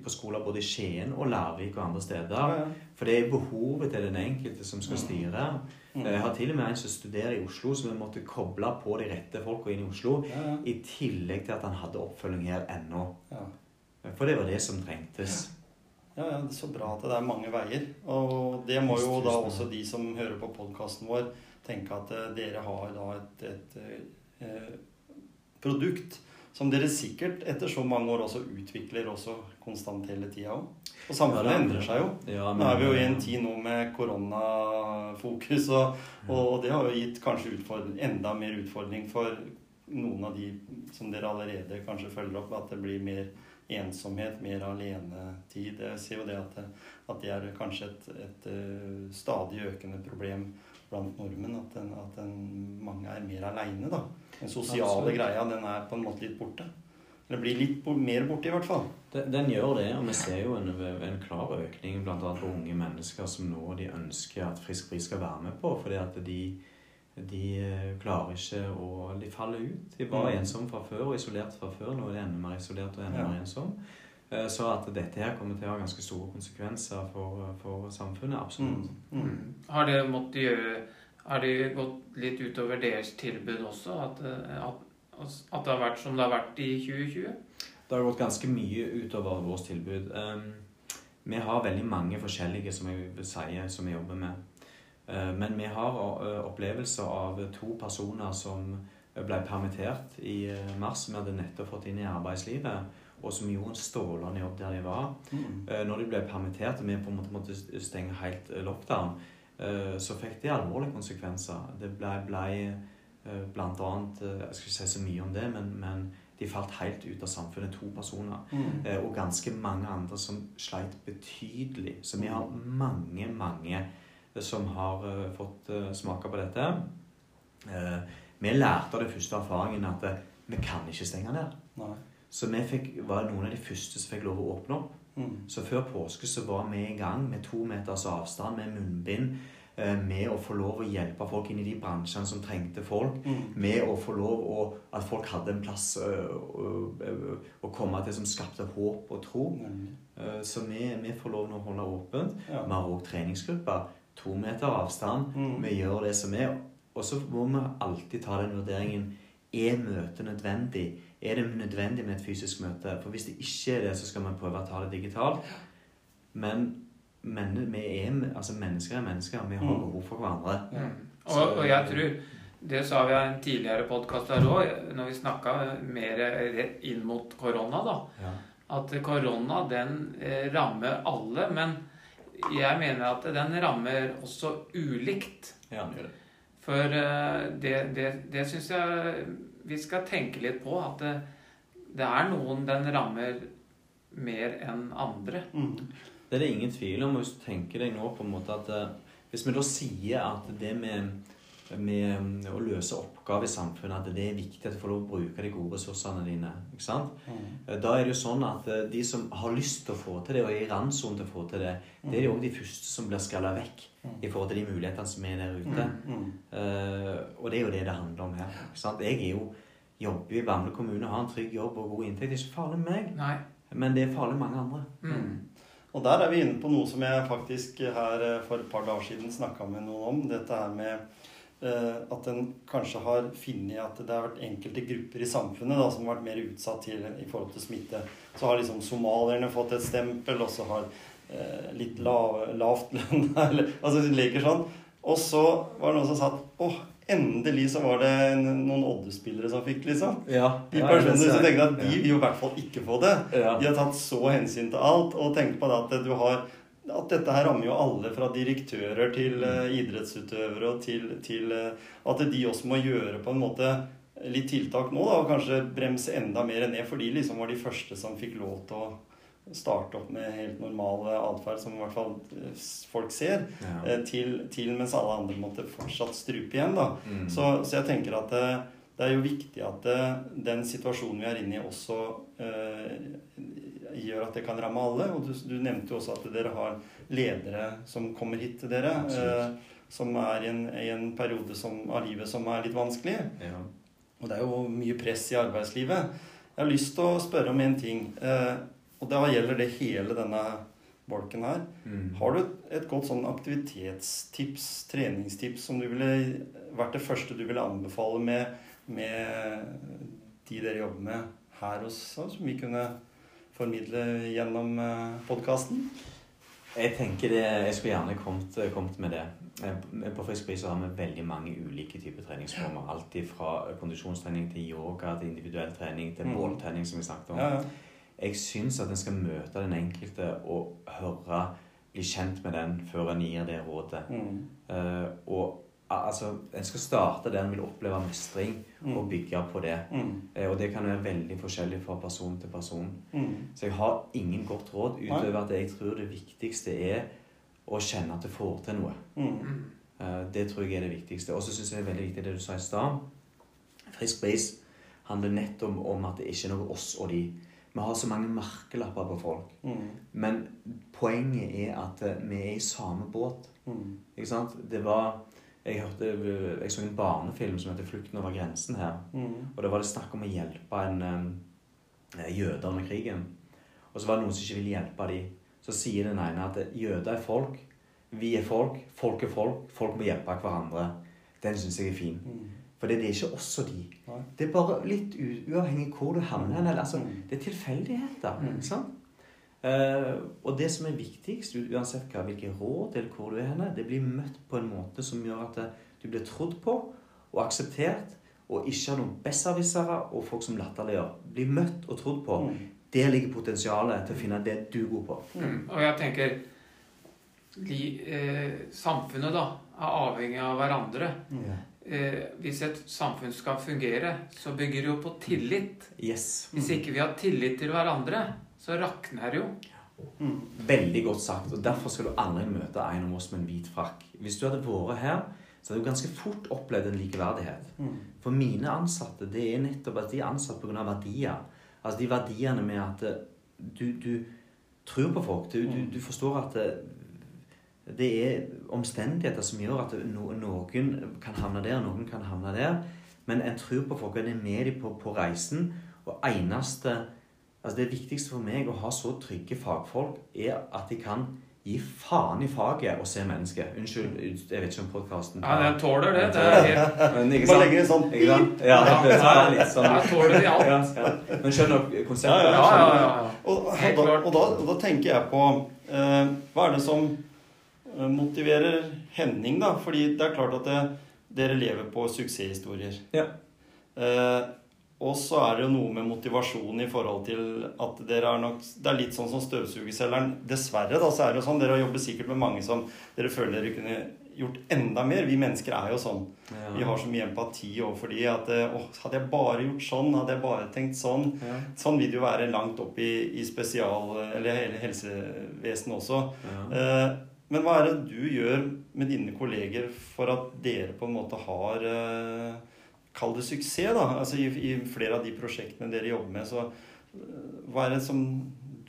på skoler både i Skien og Larvik og andre steder. For det er behovet til den enkelte som skal styre. Mm. Jeg har til og med en som studerer i Oslo, så vi måtte koble på de rette folka inn i Oslo. I tillegg til at han hadde oppfølging her ennå. Ja. For det var det som trengtes. Ja, ja, det så bra at det er mange veier. Og det må jo da også de som hører på podkasten vår, tenke at eh, dere har da et, et eh, produkt som dere sikkert etter så mange år også utvikler også konstant hele tida òg. Og samfunnet Ja, endrer seg jo. Ja, Nå er vi jo i en tid nå med koronafokus, og, og det har jo gitt kanskje enda mer utfordring for noen av de som dere allerede kanskje følger opp, at det blir mer ensomhet, mer alenetid. Jeg ser jo det at det, at det er kanskje et, et eh, stadig økende problem blant nordmenn. At, den, at den, mange er mer aleine, da. Den sosiale Absolutt. greia den er på en måte litt borte. Eller blir litt mer borte, i hvert fall. Den, den gjør det, og vi ser jo en, en klar økning annet på unge mennesker som nå de ønsker at Frisk Bris skal være med på, fordi at de, de eh, klarer ikke å De faller ut. De var Mm. ensomme fra før og isolert fra før. Nå er de enda mer isolert og enda Ja. mer ensom. Eh, Så at dette her kommer til å ha ganske store konsekvenser for, for samfunnet. Absolutt. Mm. Mm. Har det måttet gjøre Har det gått litt utover deres tilbud også? At, eh, at, at det har vært som det har vært i 2020? Det har gått ganske mye utover vårt tilbud. Um, vi har veldig mange forskjellige som jeg vil si, som vi jobber med. Uh, men vi har uh, opplevelser av to personer som ble permittert i mars. Vi hadde nettopp fått inn i arbeidslivet, og som gjorde en strålende jobb der de var. Mm. Uh, når de ble permittert og vi på en måte måtte stenge helt lockdown, så fikk det alvorlige konsekvenser. Det ble, ble uh, blant annet uh, Jeg skal ikke si så mye om det, men, men de falt helt ut av samfunnet, to personer. Mm. Eh, Og ganske mange andre som sleit betydelig. Så vi har mange, mange som har eh, fått eh, smake på dette. Eh, Vi lærte av den første erfaringen at eh, vi kan ikke stenge ned. Nei. Så vi fikk, var noen av de første som fikk lov å åpne opp. Mm. Så før påske så var vi i gang med to meters avstand, med munnbind, eh, med å få lov å hjelpe folk inn i de bransjene som trengte folk Mm. med å få lov å At folk hadde en plass å, ø, ø, å komme til som skapte håp og tro. Eh, Så vi, vi får lov nå å holde åpent. Ja. Vi har òg treningsgrupper. To meter avstand. Mm. Vi gjør det som er. Og så må vi alltid ta den vurderingen. Er møtet nødvendig? Er det nødvendig med et fysisk møte? For hvis det ikke er det, så skal man prøve å ta det digitalt. Men, men vi er, altså mennesker er mennesker. Vi har Mm. behov for hverandre. Mm. Og, og jeg tror Det sa vi i en tidligere podkast her òg, når vi snakka mer rett inn mot korona, da. Ja. At korona, den eh, rammer alle. Men jeg mener at den rammer også ulikt. Ja, den gjør det. For eh, det, det, det syns jeg vi skal tenke litt på. At det, det er noen den rammer mer enn andre. Mm. Det er det ingen tvil om. Hvis du tenker deg nå på en måte at eh, Hvis vi da sier at det med, med mm, å løse oppgaver i samfunnet, at det er viktig at du får lov å bruke de gode ressursene dine. ikke sant? Mm. Eh, Da er det jo sånn at eh, de som har lyst til å få til det, og er i randsonen til å få til det, det er jo også de første som blir skalla vekk i forhold til de mulighetene som er der ute. Mm. Uh, og det er jo det det handler om her. ikke sant? Jeg er jo jobber i Bamble kommune, har en trygg jobb og god inntekt. Det er ikke farlig med meg, Nei. men det er farlig med mange andre. Mm. Og der er vi inne på noe som jeg faktisk her for et par dager siden snakka med noen om. Dette her med at en kanskje har funnet at det har vært enkelte grupper i samfunnet da, som har vært mer utsatt til, i forhold til smitte. Så har liksom somalierne fått et stempel, og så har eh, litt lav, lavt lønn (laughs) eller, Altså de leker sånn. Og så var det noen som sa at åh, endelig så var det en, noen Odde-spillere som fikk, liksom. Ja, De personene som tenkte at de vil jo i hvert fall ikke få det. Ja. De har tatt så hensyn til alt og tenkt på det at du har at dette her rammer jo alle, fra direktører til eh, idrettsutøvere og til, til eh, at de også må gjøre på en måte litt tiltak nå, da, og kanskje bremse enda mer ned, for de liksom var de første som fikk lov til å starte opp med helt normal eh, atferd, som i hvert fall folk ser, Ja. til, til mens alle andre måtte fortsatt strupe igjen. da. Mm. Så, så jeg tenker at det, det er jo viktig at eh, den situasjonen vi er inne i, også eh, gjør at det kan ramme alle. Og du, du nevnte jo også at dere har ledere som kommer hit til dere. Eh, som er i en, i en periode som, av livet som er litt vanskelig. Ja. Og det er jo mye press i arbeidslivet. Jeg har lyst til å spørre om en ting. Eh, og da gjelder det hele denne bolken her. Mm. Har du et godt sånn aktivitetstips, treningstips, som du ville vært det første du ville anbefale med, med de dere jobber med her hos oss, som vi kunne formidle gjennom podkasten? Jeg tenker det, jeg skulle gjerne kommet, kommet med det. eh, På Frisk Bris så har vi veldig mange ulike typer treningsformer. Alt fra kondisjonstrening til yoga til individuell trening til måltrening, båltrening, som vi snakket om. Ja, ja. Jeg syns at en skal møte den enkelte og høre, bli kjent med den før en gir det rådet. Mm. Uh, og altså, en skal starte der en vil oppleve mestring, og Mm. bygge på det. Mm. Eh, og det kan være veldig forskjellig fra person til person. Mm. Så jeg har ingen godt råd utover at jeg tror det viktigste er å kjenne at du får til noe. Mm. Eh, Det tror jeg er det viktigste. Og så syns jeg det er veldig viktig det du sa i stad. Frisk bris handler nettopp om at det ikke er noe oss og de. Vi har så mange merkelapper på folk. Mm. Men poenget er at eh, vi er i samme båt. Mm. Ikke sant? Det var Jeg hørte Jeg så en barnefilm som heter 'Flukten over grensen' her. Mm. Og da var det snakk om å hjelpe en en jøder under krigen. Og så var det noen som ikke ville hjelpe dem. Så sier den ene at jøder er folk, vi er folk, folk er folk, folk må hjelpe hverandre. Den syns jeg er fin. Mm. For det er ikke oss og de. Nei. Det er bare litt uavhengig hvor du havner. altså, Mm. det er tilfeldigheter. Mm. ikke sant? Eh, og det som er viktigst, uansett hva, hvilke råd eller hvor du er henne, det blir møtt på en måte som gjør at eh, du blir trodd på og akseptert, og ikke har noen besserwissere og folk som latterliggjør. Bli møtt og trodd på. Mm. Der ligger potensialet til å finne det du er god på. Mm. Og jeg tenker li, eh, Samfunnet da er avhengig av hverandre. Mm. Eh, hvis et samfunn skal fungere, så bygger det jo på tillit. Yes. Hvis ikke vi har tillit til hverandre, så rakner det jo. Mm. Veldig godt sagt. og Derfor skal du aldri møte en av oss med en hvit frakk. Hvis du hadde vært her, så hadde du ganske fort opplevd en likeverdighet. Mm. For mine ansatte, det er nettopp at de er ansatt pga. verdier. Altså de verdiene med at eh, du, du tror på folk. Du, du, du forstår at det, det er omstendigheter som gjør at no, noen kan havne der, noen kan havne der. Men en tror på folk, og en er med dem på, på reisen. Og eneste Altså Det viktigste for meg å ha så trygge fagfolk, er at de kan gi faen i faget og se mennesket. Unnskyld, jeg vet ikke om podkasten Ja, den tåler det. Det er helt Men ikke Bare sant? legge sånn Ikke sant? Ja, det er litt sånn Der tåler de alt. ja, ja. Men skjønner dere konseptet? Ja, Ja, ja, ja. ja. Og, og, da, og, da, og da tenker jeg på eh, Hva er det som eh, motiverer Henning, da? Fordi det er klart at det, dere lever på suksesshistorier. Ja. Eh, og så er det jo noe med motivasjon i forhold til at dere er nok Det er litt sånn som støvsugerselgeren. Dessverre, da, så er det jo sånn. Dere har jobbet sikkert med mange som dere føler dere kunne gjort enda mer. Vi mennesker er jo sånn. Ja. Vi har så mye empati overfor de at å, hadde jeg bare gjort sånn, hadde jeg bare tenkt sånn Ja. Sånn vil det jo være langt opp i, i spesial... Eller hele helsevesenet også. Ja. Eh, men hva er det du gjør med dine kolleger for at dere på en måte har eh, Kall det suksess, da. Altså i, I flere av de prosjektene dere jobber med, så eh, hva er det som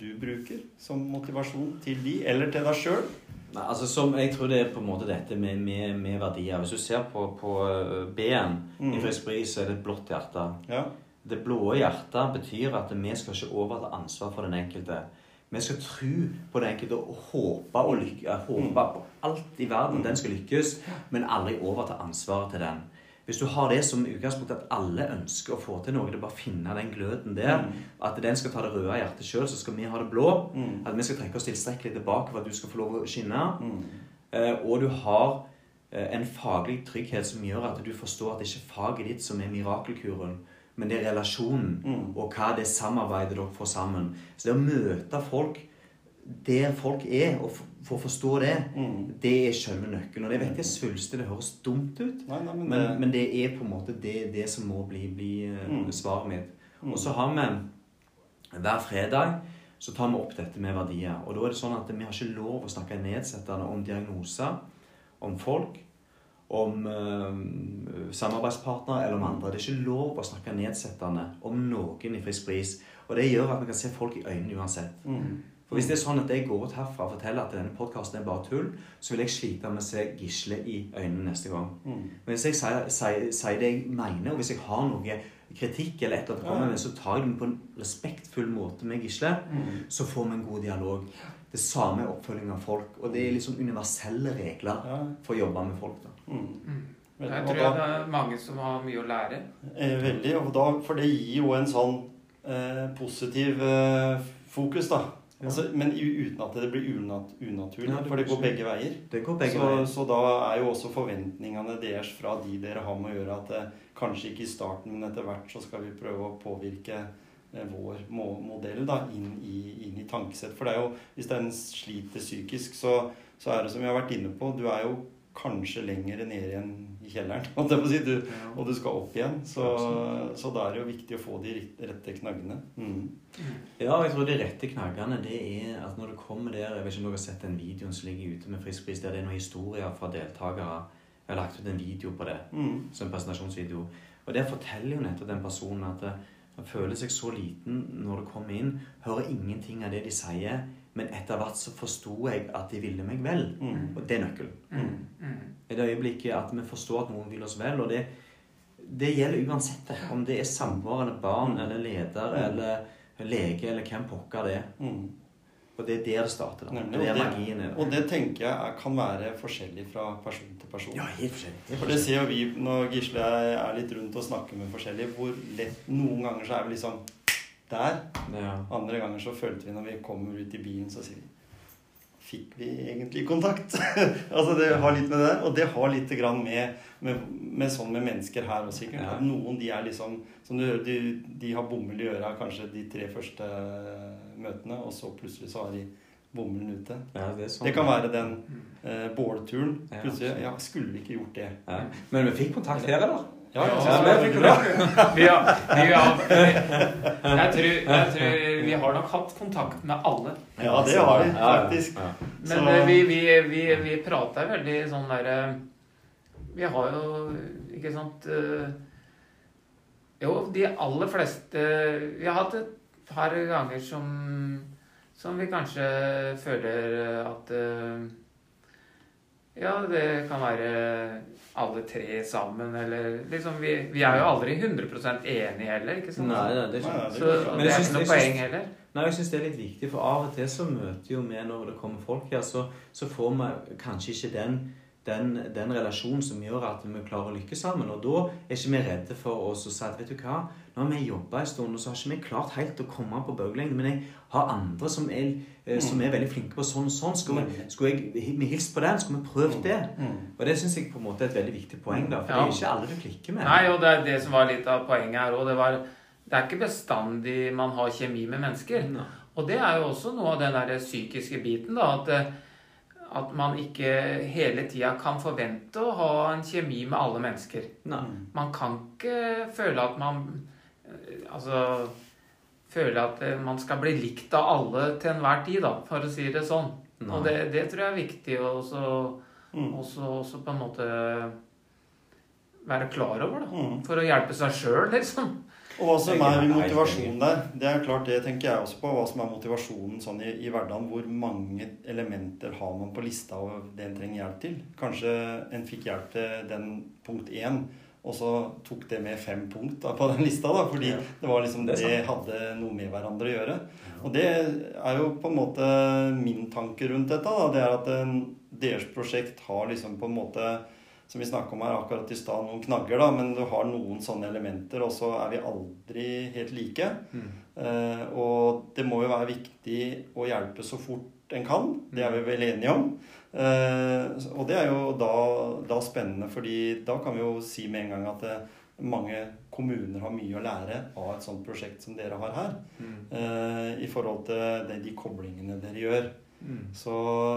du bruker som motivasjon til de, eller til deg sjøl? Altså som, Jeg tror det er på en måte dette med, med, med verdier. Hvis du ser på, på øh, B-en Mm. i Frisk Bris, så er det et blått hjerte. Ja. Det blå hjertet betyr at vi skal ikke overta ansvar for den enkelte. Vi skal tro på den enkelte og håpe, og lykke, eh, håpe på alt i verden den skal lykkes, men aldri overta ansvaret til den. Hvis du har det som utgangspunkt at alle ønsker å få til noe, det er bare å finne den gløden der, at den skal ta det røde hjertet sjøl, så skal vi ha det blå. Mm. At vi skal trekke oss tilstrekkelig tilbake for at du skal få lov å skinne. Mm. Eh, og du har eh, en faglig trygghet som gjør at du forstår at det ikke er faget ditt som er mirakelkuren, men det er relasjonen Mm. og hva det samarbeidet dere får sammen. Så det å møte folk der folk er, og for å forstå det, Mm. det er selve nøkkelen. Og det vet jeg svulstig, det høres dumt ut, Nei, nei, men, men, det, men det er på en måte det, det som må bli, bli eh, Mm. svaret mitt. Mm. Og så har vi hver fredag så tar vi opp dette med verdier. Og da er det sånn at vi har ikke lov å snakke nedsettende om diagnoser, om folk, om øh, samarbeidspartnere eller om andre. Det er ikke lov å snakke nedsettende om noen i Frisk Bris. Og det gjør at vi kan se folk i øynene uansett. mm. For hvis det er sånn at jeg går ut herfra og forteller at denne podkasten er bare tull, så vil jeg slite med å se Gisle i øynene neste gang. Mm. Men hvis jeg sier, sier, sier det jeg mener, og hvis jeg har noe kritikk eller et eller annet å komme med, så tar jeg den på en respektfull måte med Gisle, Mm. så får vi en god dialog. Det samme er oppfølging av folk. Og det er liksom universelle regler for å jobbe med folk. da. Mm. Mm. Jeg tror da- det er mange som har mye å lære. Eh, veldig. Og da, for det gir jo en sånn eh, positiv eh, fokus, da. Ja. Altså, men uten at det blir unat unaturlig. Ja, for det går begge veier. Det går begge så, veier. så da er jo også forventningene deres fra de dere har med å gjøre, at eh, kanskje ikke i starten, men etter hvert så skal vi prøve å påvirke eh, vår må modell da, inn i, inn i tankesett. For det er jo, hvis den sliter psykisk, så, så er det som vi har vært inne på, du er jo kanskje lenger ned igjen i kjelleren, (laughs) si, du, og du skal opp igjen. Så, så da er det jo viktig å få de rette knaggene. Mm. Ja, jeg tror de rette knaggene det er at når du kommer der Jeg vet ikke om dere har sett den videoen som ligger ute med Friskpris, der det er noen historier fra deltakere. Jeg har lagt ut en video på det, Mm. som en presentasjonsvideo. Og der forteller jo nettopp den personen at eh, han føler seg så liten når du kommer inn, hører ingenting av det de sier, men etter hvert så forsto jeg at de ville meg vel. Mm. Og det er nøkkelen. Mm. Mm. I det øyeblikket at vi forstår at noen vil oss vel, og det, det gjelder uansett det. Om det er samboer eller barn eller leder eller lege eller hvem pokker det er. Mm. Og det er der det starter. da. Nemlig, Det er og det- er. Og det tenker jeg er, kan være forskjellig fra person til person. Ja, helt forskjellig. Helt For det ser jo vi når Gisle er litt rundt og snakker med forskjellige, hvor lett Noen ganger så er vi liksom der. Ja. Andre ganger så følte vi når vi kommer ut i bilen, så sier vi Fikk vi egentlig kontakt? (laughs) altså Det har litt med det Og det har litt grann med, med, med sånn med mennesker her også, sikkert. Ja. Noen de er liksom Som du de, de har bomull i øra kanskje de tre første møtene, og så plutselig så har de bomullen ute. ja, det sånn. Det kan være den eh, bålturen. Plutselig Ja, skulle vi ikke gjort det? Ja. Men vi fikk kontakt her, eller? Ja, ja, fikk bra. (laughs) ja, jeg, tror, jeg tror vi har nok hatt kontakt med alle. ja, det har vi faktisk. Men eh, vi, vi, vi, vi prater veldig sånn derre Vi har jo Ikke sant eh, Jo, de aller fleste Vi har hatt et par ganger som Som vi kanskje føler at eh, Ja, det kan være alle tre sammen, eller liksom Vi, vi er jo aldri 100 enige heller, ikke sant? Nei, nei, det er ikke Så det er ikke noe poeng heller. Nei, jeg synes det er litt viktig, for av og til så møter jo vi når det kommer folk her, så, så får vi kanskje ikke den, den, den relasjonen som gjør at vi klarer å lykkes sammen. Og da er ikke vi redde for oss å si at vet du hva, nå har vi jobba en stund, og så har ikke vi klart helt å komme på bølgelengde, men jeg har andre som er, eh, som er veldig flinke på sånn og sånn. Skulle vi, skulle jeg vi hilst på den? Skulle vi prøvd det? Mm. Og det syns jeg på en måte er et veldig viktig poeng, da. For Ja. det er ikke alle du klikker med. Nei, og det er det som var litt av poenget her òg. Det, var- det er ikke bestandig man har kjemi med mennesker. Nei. Og det er jo også noe av den der psykiske biten, da. At, eh, at man ikke hele tida kan forvente å ha en kjemi med alle mennesker. Nei. Man kan ikke føle at man Altså Føle at eh, man skal bli likt av alle til enhver tid, da, for å si det sånn. Nei. Og det, det tror jeg er viktig å også, Mm. også, også på en måte være klar over, da. Mm. For å hjelpe seg sjøl, liksom. Og hva som er er motivasjonen der, det er klart det tenker jeg også på. Hva som er motivasjonen sånn i, i hverdagen. Hvor mange elementer har man på lista av det en trenger hjelp til? Kanskje en fikk hjelp til den punkt én, og så tok det med fem punkt da, på den lista, da, fordi Ja. det var liksom Det det, hadde noe med hverandre å gjøre. Og det er jo på en måte min tanke rundt dette. Da. Det er at en, deres prosjekt har liksom på en måte som vi snakka om her akkurat i stad, noen knagger, da, men du har noen sånne elementer, og så er vi aldri helt like. Mm. Eh, og det må jo være viktig å hjelpe så fort en kan. Det er vi vel enige om. Eh, og det er jo da, da spennende, fordi da kan vi jo si med en gang at det, mange kommuner har mye å lære av et sånt prosjekt som dere har her. Mm. eh, I forhold til det, de koblingene dere gjør. Mm. Så,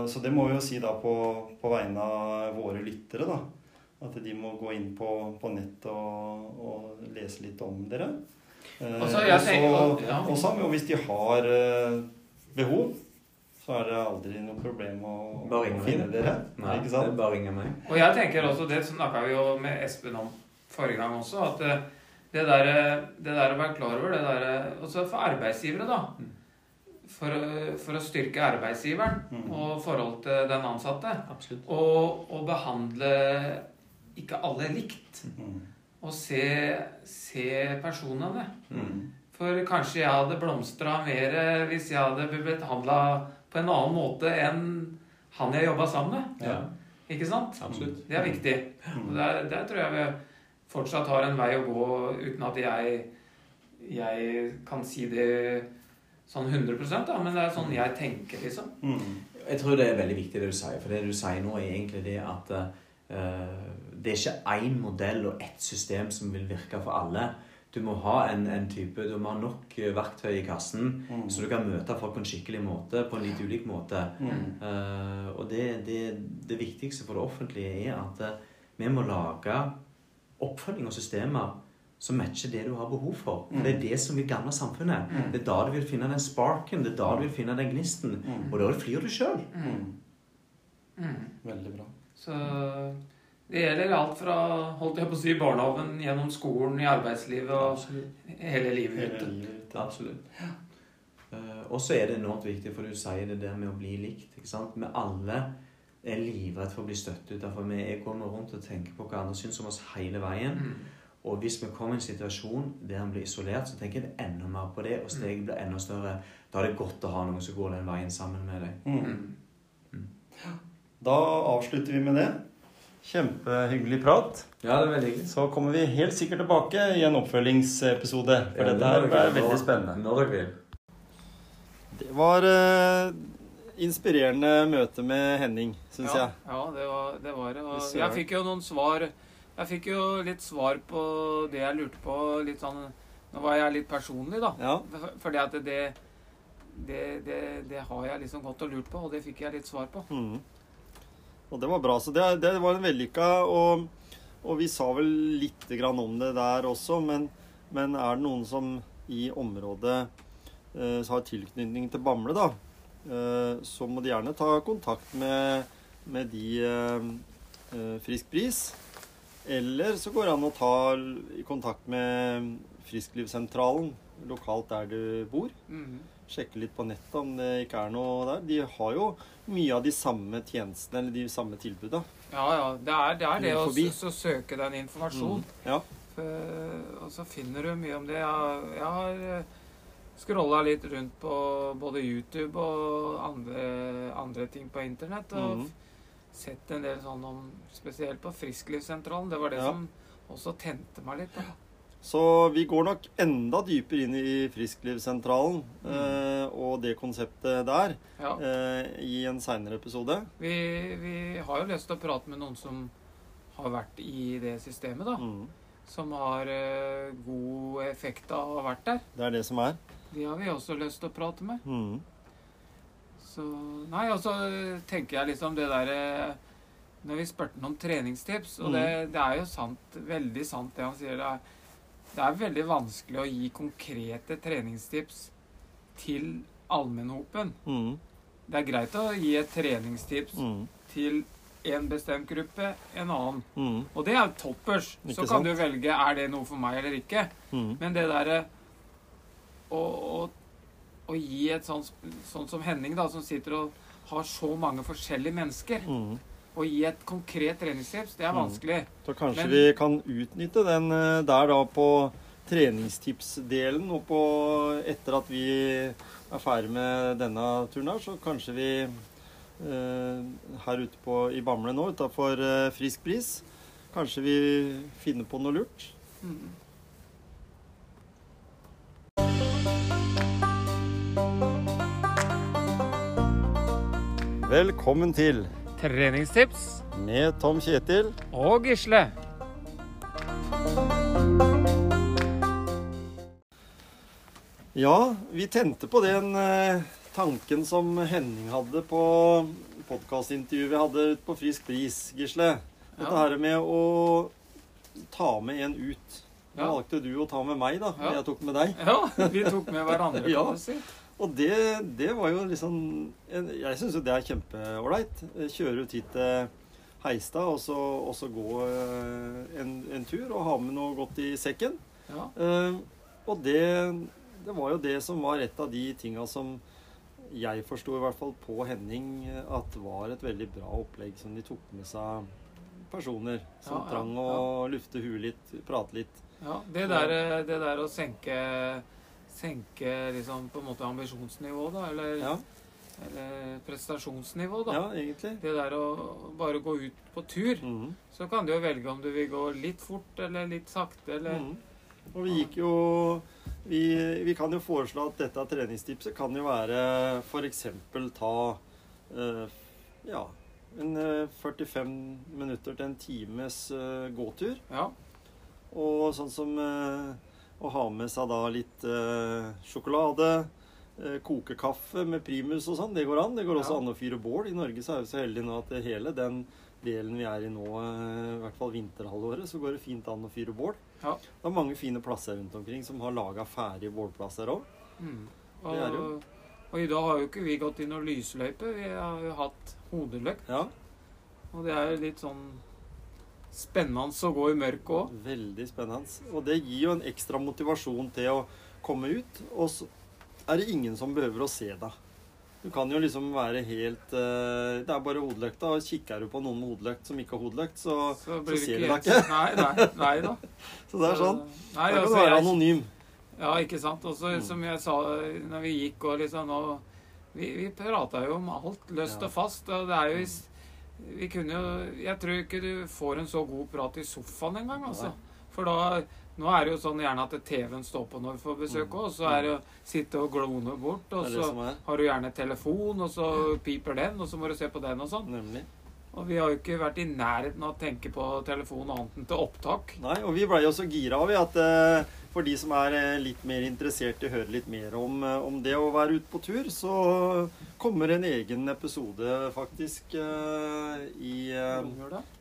så det må vi jo si da på, på vegne av våre lyttere, da. At de må gå inn på, på nett og, og lese litt om dere. Eh, Og så ja. hvis de har eh, behov, så er det aldri noe problem å, Bare å ringe finne dere. Nei, ikke det sant? bare ringer ringe meg. Og jeg tenker også, det snakka vi jo med Espen om forrige gang også, at eh, det der, det der å være klar over det der, Også for arbeidsgivere, da. For, å- for å styrke arbeidsgiveren Mm. og forhold til den ansatte. Absolutt. Og, og behandle ikke alle likt. Mm. Og se, se personene. Mm. For kanskje jeg hadde blomstra mer hvis jeg hadde blitt behandla på en annen måte enn han jeg jobba sammen med. Ja. Ikke sant? Absolutt. Det er viktig. Mm. Og der, der tror jeg vi fortsatt har en vei å gå uten at jeg, jeg kan si det sånn 100 da, men det er sånn jeg tenker, liksom. Mm. Jeg tror det er veldig viktig det du sier, for det du sier nå er egentlig det at uh, det er ikke én modell og ett system som vil virke for alle. Du må ha en, en type, du må ha nok eh, verktøy i kassen, Mm. så du kan møte folk på en skikkelig måte, på en litt ulik måte. Mm. Uh, og det, det, det viktigste for det offentlige er at eh, vi må lage oppfølging og systemer som matcher det du har behov for. Mm. Det er det som vil gagne samfunnet. Mm. Det er da du vil finne den sparken, det er da du vil finne den gnisten. Mm. Og da flyr du sjøl. Mm. Mm. Veldig bra. Så det gjelder alt fra holdt jeg på å si, barnehagen, gjennom skolen, i arbeidslivet og hele livet Hele ute. livet. Absolutt. Eh, og så er det enormt viktig, for du sier det der med å bli likt. ikke sant? Vi alle er livredd for å bli støtt ut. Derfor vi går rundt og tenker på hva andre syns om oss hele veien. Mm. Og hvis vi kommer i en situasjon der vi blir isolert, så tenker jeg enda mer på det, og steget blir enda større. Da er det godt å ha noen som går den veien sammen med deg. Mm. Mm. Da avslutter vi med det. Kjempehyggelig prat. Ja, det er veldig hyggelig. Så kommer vi helt sikkert tilbake i en oppfølgingsepisode. For dette her ble veldig spennende. Når dere vil. Det var uh, inspirerende møte med Henning, syns ja, jeg. Ja, det var det. Var. Og jeg fikk jo noen svar Jeg fikk jo litt svar på det jeg lurte på. Litt sånn Nå var jeg litt personlig, da. Ja. Fordi at det det, det det har jeg liksom gått og lurt på, og det fikk jeg litt svar på. Mm. Og det var bra. Så det, det var en vellykka og, og vi sa vel litt grann om det der også, men, men er det noen som i området eh, har tilknytning til Bamble, da, eh, så må de gjerne ta kontakt med, med de eh, eh, Frisk Bris. Eller så går det an å ta kontakt med Frisklivssentralen lokalt der du bor Mhm. Sjekke litt på nettet om det ikke er noe der. De har jo mye av de samme tjenestene, eller de samme tilbuda. Ja, ja. Det er det, er det å så søke den informasjon. Ja. For- Og så finner du mye om det. Jeg, jeg har scrolla litt rundt på både YouTube og andre, andre ting på internett. Og mm. sett en del sånn om Spesielt på Frisklivssentralen. Det var det Ja. som også tente meg litt. Da. Så vi går nok enda dypere inn i Frisklivssentralen eh, og det konseptet der Ja. eh, i en seinere episode. Vi, vi har jo lyst til å prate med noen som har vært i det systemet, da. Mm. Som har eh, god effekt av å ha vært der. Det er det som er. De har vi også lyst til å prate med. Mm. Så Nei, og så tenker jeg liksom det derre Når vi spurte ham om treningstips, og det, det er jo sant, veldig sant det han sier. Det er, det er veldig vanskelig å gi konkrete treningstips til allmennhopen. Mm. Det er greit å gi et treningstips Mm. til en bestemt gruppe, en annen. Mm. Og det er toppers. Ikke Så sant? kan du velge er det noe for meg eller ikke. Mm. Men det derre å, å, å gi et sånt Sånn som Henning, da, som sitter og har så mange forskjellige mennesker. Mm. Å gi et konkret treningstips, det er Mm. vanskelig. Så kanskje Men- vi kan utnytte den eh, der da på treningstipsdelen og på etter at vi er ferdig med denne turen her, så kanskje vi eh, her ute på, i Bamble nå, utafor eh, Frisk Bris, kanskje vi finner på noe lurt. Mm. Velkommen til Treningstips med Tom Kjetil. og Gisle. Ja, vi tente på den eh, tanken som Henning hadde på podkastintervjuet vi hadde på Frisk pris, Gisle. Dette Ja. her med å ta med en ut. Nå Ja. valgte du å ta med meg, da. Ja. Jeg tok med deg. Ja, vi tok med hverandre, (laughs) Ja. kan du si. Og det, det var jo liksom en, Jeg syns jo det er kjempeålreit. Kjøre ut hit til Heistad og så, og så gå eh, en, en tur og ha med noe godt i sekken. Ja. Uh, og det, det var jo det som var et av de tinga som jeg forsto i hvert fall på Henning at var et veldig bra opplegg som de tok med seg personer som Ja, ja, trang å lufte huet litt, prate litt. ja. Det, der, det der å senke Senke liksom på en måte ambisjonsnivået, da, eller, Ja, eller prestasjonsnivå, da. ja egentlig. Det der å bare gå ut på tur, Mhm. så kan du jo velge om du vil gå litt fort eller litt sakte, eller Mhm. Og vi gikk jo Vi, vi kan jo foreslå at dette treningstipset kan jo være f.eks. ta øh, ja, en eh, 45 minutter til en times øh, gåtur. Ja. Og sånn som eh, å ha med seg da litt eh, sjokolade, eh, koke kaffe med primus og sånn. Det går an. Det går også Ja. an å fyre bål. I Norge så er vi så heldige nå at hele den delen vi er i nå, eh, i hvert fall vinterhalvåret, så går det fint an å fyre bål. Ja. Det er mange fine plasser rundt omkring som har laga ferdige bålplasser òg. Mm. Og, og i dag har jo ikke vi gått i noen lysløype. Vi har jo hatt hodeløkt. Ja, Og det er jo litt sånn spennende å gå i mørket òg. veldig spennende. Og det gir jo en ekstra motivasjon til å komme ut. Og så er det ingen som behøver å se deg. Du kan jo liksom være helt eh, Det er bare hodelykta, og kikker du på noen med hodeløkt som ikke har hodeløkt, så, Så så ser du deg ikke. Nei, nei, nei da. (laughs) Så det er sånn. Nei, Da kan altså, du være anonym. ja, ikke sant. Og Mm. som jeg sa når vi gikk og liksom nå Vi, vi prata jo om alt løst og fast, og det er jo Vi kunne jo Jeg tror ikke du får en så god prat i sofaen engang, altså. For da Nå er det jo sånn gjerne at TV-en står på når vi får besøk Mm. òg, og så er det å sitte og glone bort, og så har du gjerne telefon, og så piper den, og så må du se på den og sånn. Nemlig. Og vi har jo ikke vært i nærheten av å tenke på telefon annet enn til opptak. Nei, og vi blei jo så gira av at eh, for de som er eh, litt mer interessert i å høre litt mer om, eh, om det å være ute på tur, så kommer en egen episode faktisk eh, i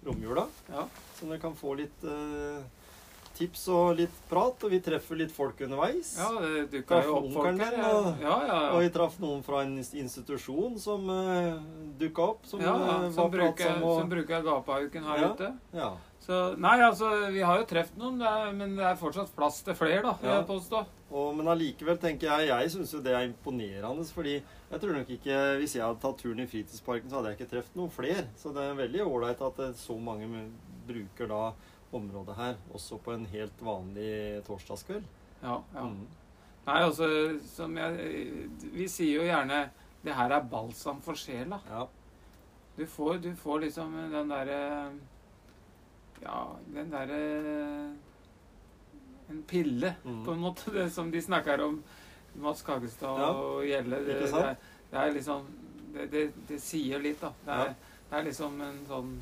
Romjula. Ja. Så dere kan få litt tips og litt prat, og vi treffer litt folk underveis. Ja, det dukka jo opp folk her. Ja, og- ja. ja, Og vi traff noen fra en institusjon som uh, dukka opp, som ja, som, bruker. Og, som bruker gapauken her ute. ja. Så nei, altså, vi har jo truffet noen, men det er fortsatt plass til flere, da, vil Ja. jeg påstå. Og, men allikevel tenker jeg Jeg syns jo det er imponerende. Fordi jeg tror nok ikke Hvis jeg hadde tatt turen i fritidsparken, så hadde jeg ikke truffet noen flere. Så det er veldig ålreit at så mange bruker da området her, også på en helt vanlig torsdagskveld. Ja, ja. Mm. Nei, altså, som jeg Vi sier jo gjerne det her er balsam for sjela. Ja. Du får, du får liksom den derre Ja, den derre En pille, Mm. på en måte. Det som de snakker om, Mads Kagestad Ja, og Gjelle. Det, det, er, det er liksom det, det, det sier litt, da. Det er, Ja. det er liksom en sånn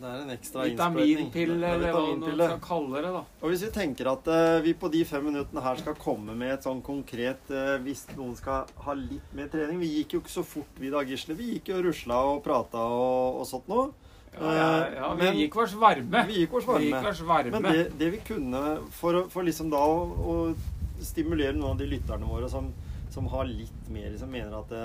Det er en ekstra vitaminpille, er eller hva man skal kalle det, da. Og hvis vi tenker at uh, vi på de fem minuttene her skal komme med et sånn konkret uh, Hvis noen skal ha litt mer trening Vi gikk jo ikke så fort, vi da, Gisle. Vi gikk jo og rusla og prata og, og sånt nå. Ja, ja, ja vi Men- gikk oss varme. Vi gikk gikk varme. varme. Men det, det vi kunne for, for liksom da å, å stimulere noen av de lytterne våre som, som har litt mer Som mener at det,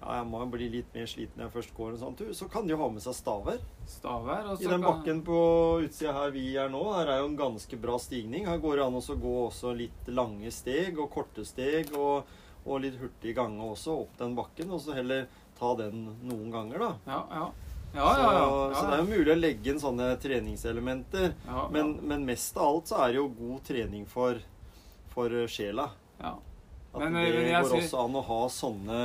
ja, jeg må bli litt mer sliten når jeg først går en sånn tur, så kan de jo ha med seg staver. Staver. I den bakken på utsida her vi er nå, her er jo en ganske bra stigning. Her går det an å gå også litt lange steg og korte steg og, og litt hurtig gange også opp den bakken, og så heller ta den noen ganger, da. Ja, ja. Ja. Så, så det er jo mulig å legge inn sånne treningselementer. Men, men mest av alt så er det jo god trening for, for sjela. ja. At Men, det eh, men jeg går også an å ha sånne,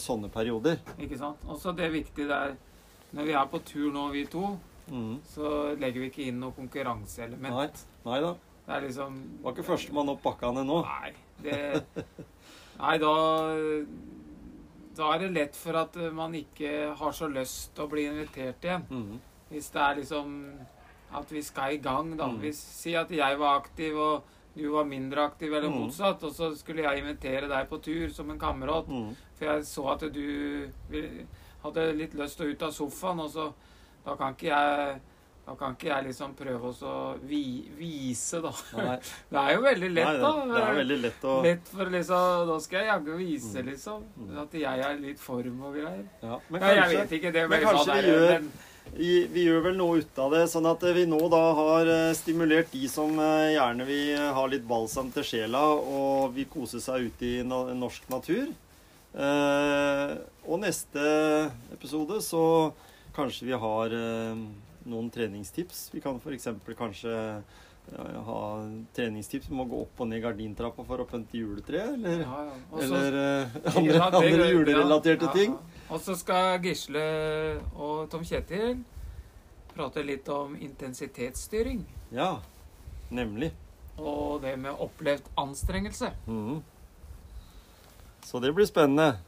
sånne perioder. Ikke sant? Også det viktige der Når vi er på tur nå, vi to, Mm. så legger vi ikke inn noe konkurranseelement. Nei. Nei da. Det er liksom Var ikke førstemann opp bakkene nå. Nei, det Nei, da Da er det lett for at man ikke har så lyst til å bli invitert igjen. Mm. Hvis det er liksom at vi skal i gang, da. Mm. Hvis, si at jeg var aktiv, og du var mindre aktiv, eller Mm. motsatt, og så skulle jeg invitere deg på tur som en kamerat. Mm. For jeg så at du hadde litt lyst til å ut av sofaen, og så Da kan ikke jeg da kan ikke jeg liksom prøve å vi, vise, da. Nei, (laughs) Det er jo veldig lett, Nei, da. det, det er veldig lett å Lett for liksom Da skal jeg jaggu vise, Mm. liksom. Mm. At jeg er litt form og greier. ja. Men Nei, jeg vet ikke. Det men ble kanskje sånn vi gjør- men- vi, gjør vel noe ut av det, sånn at vi nå da har eh, stimulert de som eh, gjerne vil ha litt balsam til sjela og vil kose seg ute i norsk natur. Eh, og neste episode så kanskje vi har noen treningstips. Vi kan f.eks. kanskje ja, ha treningstips om å gå opp og ned gardintrappa for å pynte juletre, eller, Ja, ja. Også, eller uh, andre, andre julerelaterte ja, ting. Og så skal Gisle og Tom Kjetil prate litt om intensitetsstyring. Ja, nemlig. og det med opplevd anstrengelse. Mm. Så det blir spennende.